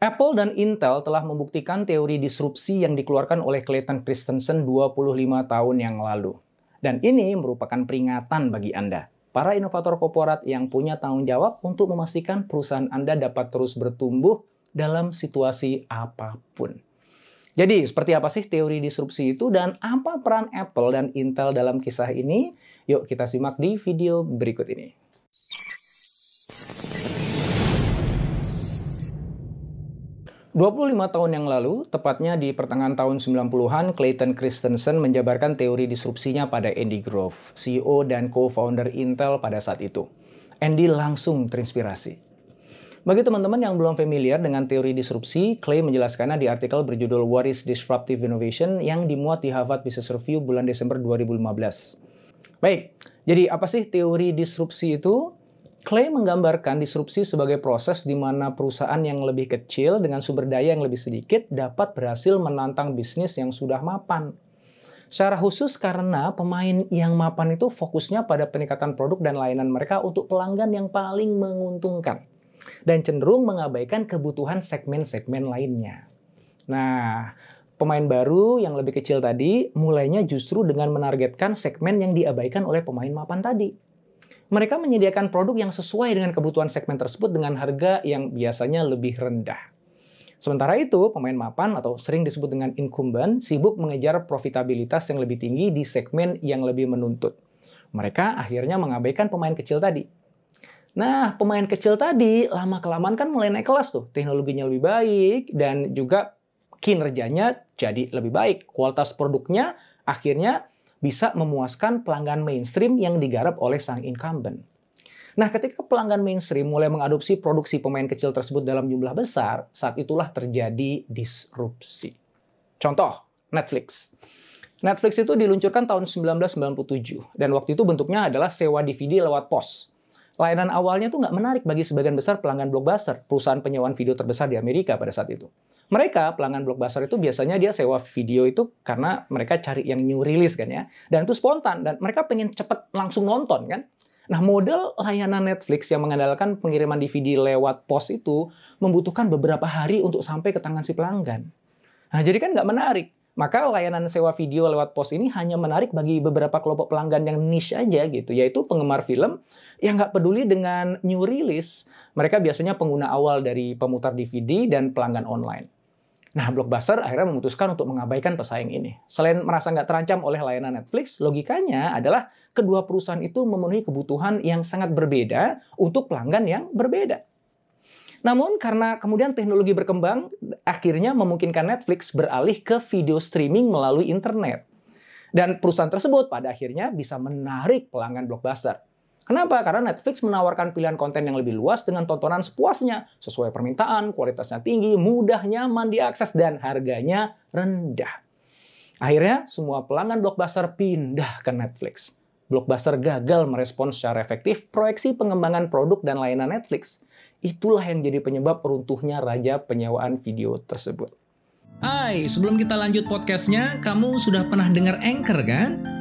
Apple dan Intel telah membuktikan teori disrupsi yang dikeluarkan oleh Clayton Christensen 25 tahun yang lalu. Dan ini merupakan peringatan bagi Anda, para inovator korporat yang punya tanggung jawab untuk memastikan perusahaan Anda dapat terus bertumbuh dalam situasi apa pun. Jadi, seperti apa sih teori disrupsi itu dan apa peran Apple dan Intel dalam kisah ini? Yuk kita simak di video berikut ini. 25 tahun yang lalu, tepatnya di pertengahan tahun 90-an, Clayton Christensen menjabarkan teori disrupsinya pada Andy Grove, CEO dan co-founder Intel pada saat itu. Andy langsung terinspirasi. Bagi teman-teman yang belum familiar dengan teori disrupsi, Clay menjelaskannya di artikel berjudul What is Disruptive Innovation yang dimuat di Harvard Business Review bulan Desember 2015. Baik, jadi apa sih teori disrupsi itu? Clay menggambarkan disrupsi sebagai proses di mana perusahaan yang lebih kecil dengan sumber daya yang lebih sedikit dapat berhasil menantang bisnis yang sudah mapan. Secara khusus karena pemain yang mapan itu fokusnya pada peningkatan produk dan layanan mereka untuk pelanggan yang paling menguntungkan. Dan cenderung mengabaikan kebutuhan segmen-segmen lainnya. Nah, pemain baru yang lebih kecil tadi mulainya justru dengan menargetkan segmen yang diabaikan oleh pemain mapan tadi mereka menyediakan produk yang sesuai dengan kebutuhan segmen tersebut dengan harga yang biasanya lebih rendah. Sementara itu, pemain mapan atau sering disebut dengan incumbent sibuk mengejar profitabilitas yang lebih tinggi di segmen yang lebih menuntut. Mereka akhirnya mengabaikan pemain kecil tadi. Nah, pemain kecil tadi lama-kelamaan kan mulai naik kelas tuh. Teknologinya lebih baik dan juga kinerjanya jadi lebih baik. Kualitas produknya akhirnya bisa memuaskan pelanggan mainstream yang digarap oleh sang incumbent. Nah, ketika pelanggan mainstream mulai mengadopsi produksi pemain kecil tersebut dalam jumlah besar, saat itulah terjadi disrupsi. Contoh, Netflix. Netflix itu diluncurkan tahun 1997, dan waktu itu bentuknya adalah sewa DVD lewat pos. Layanan awalnya tuh nggak menarik bagi sebagian besar pelanggan Blockbuster, perusahaan penyewaan video terbesar di Amerika pada saat itu. Mereka, pelanggan Blockbuster itu biasanya dia sewa video itu karena mereka cari yang new release kan ya. Dan itu spontan, dan mereka pengen cepet langsung nonton kan. Nah, model layanan Netflix yang mengandalkan pengiriman DVD lewat pos itu membutuhkan beberapa hari untuk sampai ke tangan si pelanggan. Nah, jadi kan nggak menarik. Maka layanan sewa video lewat pos ini hanya menarik bagi beberapa kelompok pelanggan yang niche aja gitu, yaitu penggemar film yang nggak peduli dengan new release. Mereka biasanya pengguna awal dari pemutar DVD dan pelanggan online. Nah, Blockbuster akhirnya memutuskan untuk mengabaikan pesaing ini. Selain merasa nggak terancam oleh layanan Netflix, logikanya adalah kedua perusahaan itu memenuhi kebutuhan yang sangat berbeda untuk pelanggan yang berbeda. Namun karena kemudian teknologi berkembang, akhirnya memungkinkan Netflix beralih ke video streaming melalui internet. Dan perusahaan tersebut pada akhirnya bisa menarik pelanggan Blockbuster. Kenapa? Karena Netflix menawarkan pilihan konten yang lebih luas dengan tontonan sepuasnya, sesuai permintaan, kualitasnya tinggi, mudah, nyaman diakses, dan harganya rendah. Akhirnya, semua pelanggan Blockbuster pindah ke Netflix. Blockbuster gagal merespons secara efektif proyeksi pengembangan produk dan layanan Netflix. Itulah yang jadi penyebab runtuhnya raja penyewaan video tersebut. Hai, sebelum kita lanjut podcastnya, kamu sudah pernah dengar Anchor kan?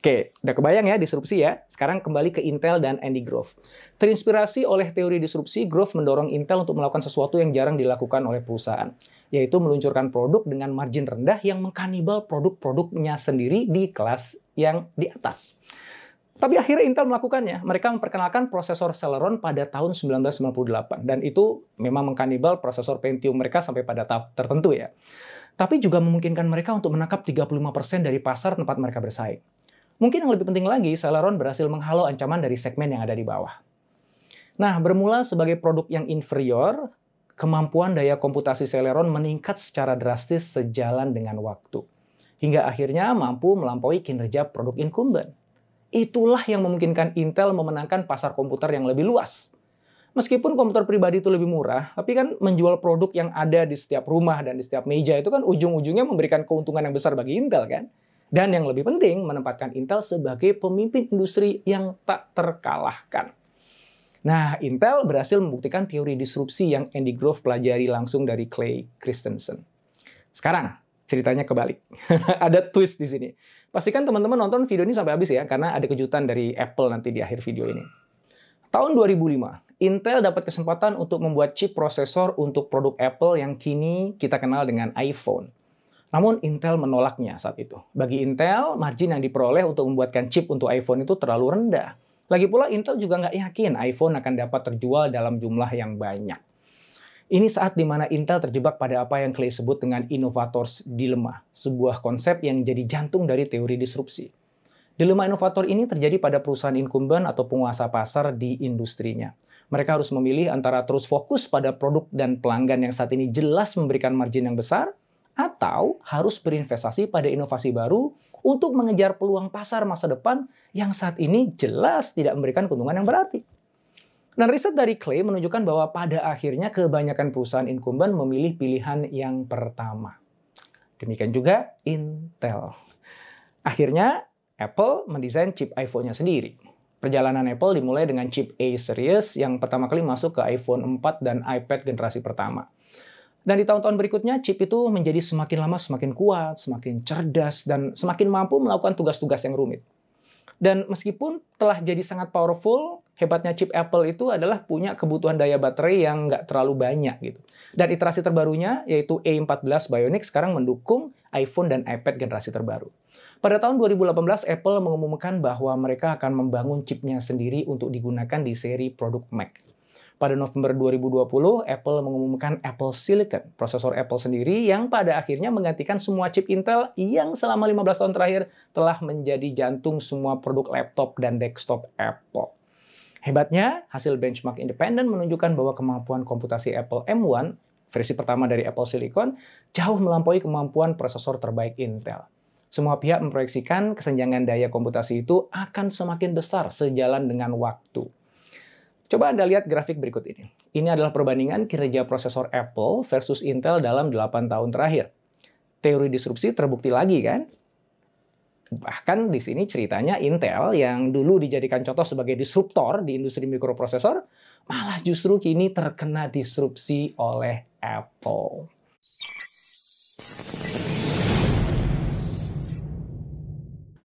Oke, udah kebayang ya disrupsi ya. Sekarang kembali ke Intel dan Andy Grove. Terinspirasi oleh teori disrupsi, Grove mendorong Intel untuk melakukan sesuatu yang jarang dilakukan oleh perusahaan, yaitu meluncurkan produk dengan margin rendah yang mengkanibal produk-produknya sendiri di kelas yang di atas. Tapi akhirnya Intel melakukannya. Mereka memperkenalkan prosesor Celeron pada tahun 1998 dan itu memang mengkanibal prosesor Pentium mereka sampai pada tahap tertentu ya. Tapi juga memungkinkan mereka untuk menangkap 35% dari pasar tempat mereka bersaing. Mungkin yang lebih penting lagi, Celeron berhasil menghalau ancaman dari segmen yang ada di bawah. Nah, bermula sebagai produk yang inferior, kemampuan daya komputasi Celeron meningkat secara drastis sejalan dengan waktu. Hingga akhirnya mampu melampaui kinerja produk incumbent. Itulah yang memungkinkan Intel memenangkan pasar komputer yang lebih luas. Meskipun komputer pribadi itu lebih murah, tapi kan menjual produk yang ada di setiap rumah dan di setiap meja itu kan ujung-ujungnya memberikan keuntungan yang besar bagi Intel kan. Dan yang lebih penting, menempatkan Intel sebagai pemimpin industri yang tak terkalahkan. Nah, Intel berhasil membuktikan teori disrupsi yang Andy Grove pelajari langsung dari Clay Christensen. Sekarang, ceritanya kebalik. ada twist di sini. Pastikan teman-teman nonton video ini sampai habis ya, karena ada kejutan dari Apple nanti di akhir video ini. Tahun 2005, Intel dapat kesempatan untuk membuat chip prosesor untuk produk Apple yang kini kita kenal dengan iPhone. Namun Intel menolaknya saat itu. Bagi Intel, margin yang diperoleh untuk membuatkan chip untuk iPhone itu terlalu rendah lagi pula Intel juga nggak yakin iPhone akan dapat terjual dalam jumlah yang banyak. Ini saat di mana Intel terjebak pada apa yang Clay sebut dengan innovators dilemma, sebuah konsep yang jadi jantung dari teori disrupsi. Dilema inovator ini terjadi pada perusahaan incumbent atau penguasa pasar di industrinya. Mereka harus memilih antara terus fokus pada produk dan pelanggan yang saat ini jelas memberikan margin yang besar, atau harus berinvestasi pada inovasi baru untuk mengejar peluang pasar masa depan yang saat ini jelas tidak memberikan keuntungan yang berarti. Dan riset dari Clay menunjukkan bahwa pada akhirnya kebanyakan perusahaan incumbent memilih pilihan yang pertama. Demikian juga Intel. Akhirnya Apple mendesain chip iPhone-nya sendiri. Perjalanan Apple dimulai dengan chip A series yang pertama kali masuk ke iPhone 4 dan iPad generasi pertama. Dan di tahun-tahun berikutnya, chip itu menjadi semakin lama semakin kuat, semakin cerdas, dan semakin mampu melakukan tugas-tugas yang rumit. Dan meskipun telah jadi sangat powerful, hebatnya chip Apple itu adalah punya kebutuhan daya baterai yang nggak terlalu banyak gitu. Dan iterasi terbarunya, yaitu A14 Bionic, sekarang mendukung iPhone dan iPad generasi terbaru. Pada tahun 2018, Apple mengumumkan bahwa mereka akan membangun chipnya sendiri untuk digunakan di seri produk Mac. Pada November 2020, Apple mengumumkan Apple Silicon, prosesor Apple sendiri yang pada akhirnya menggantikan semua chip Intel yang selama 15 tahun terakhir telah menjadi jantung semua produk laptop dan desktop Apple. Hebatnya, hasil benchmark independen menunjukkan bahwa kemampuan komputasi Apple M1, versi pertama dari Apple Silicon, jauh melampaui kemampuan prosesor terbaik Intel. Semua pihak memproyeksikan kesenjangan daya komputasi itu akan semakin besar sejalan dengan waktu. Coba Anda lihat grafik berikut ini. Ini adalah perbandingan kinerja prosesor Apple versus Intel dalam 8 tahun terakhir. Teori disrupsi terbukti lagi kan? Bahkan di sini ceritanya Intel yang dulu dijadikan contoh sebagai disruptor di industri mikroprosesor, malah justru kini terkena disrupsi oleh Apple.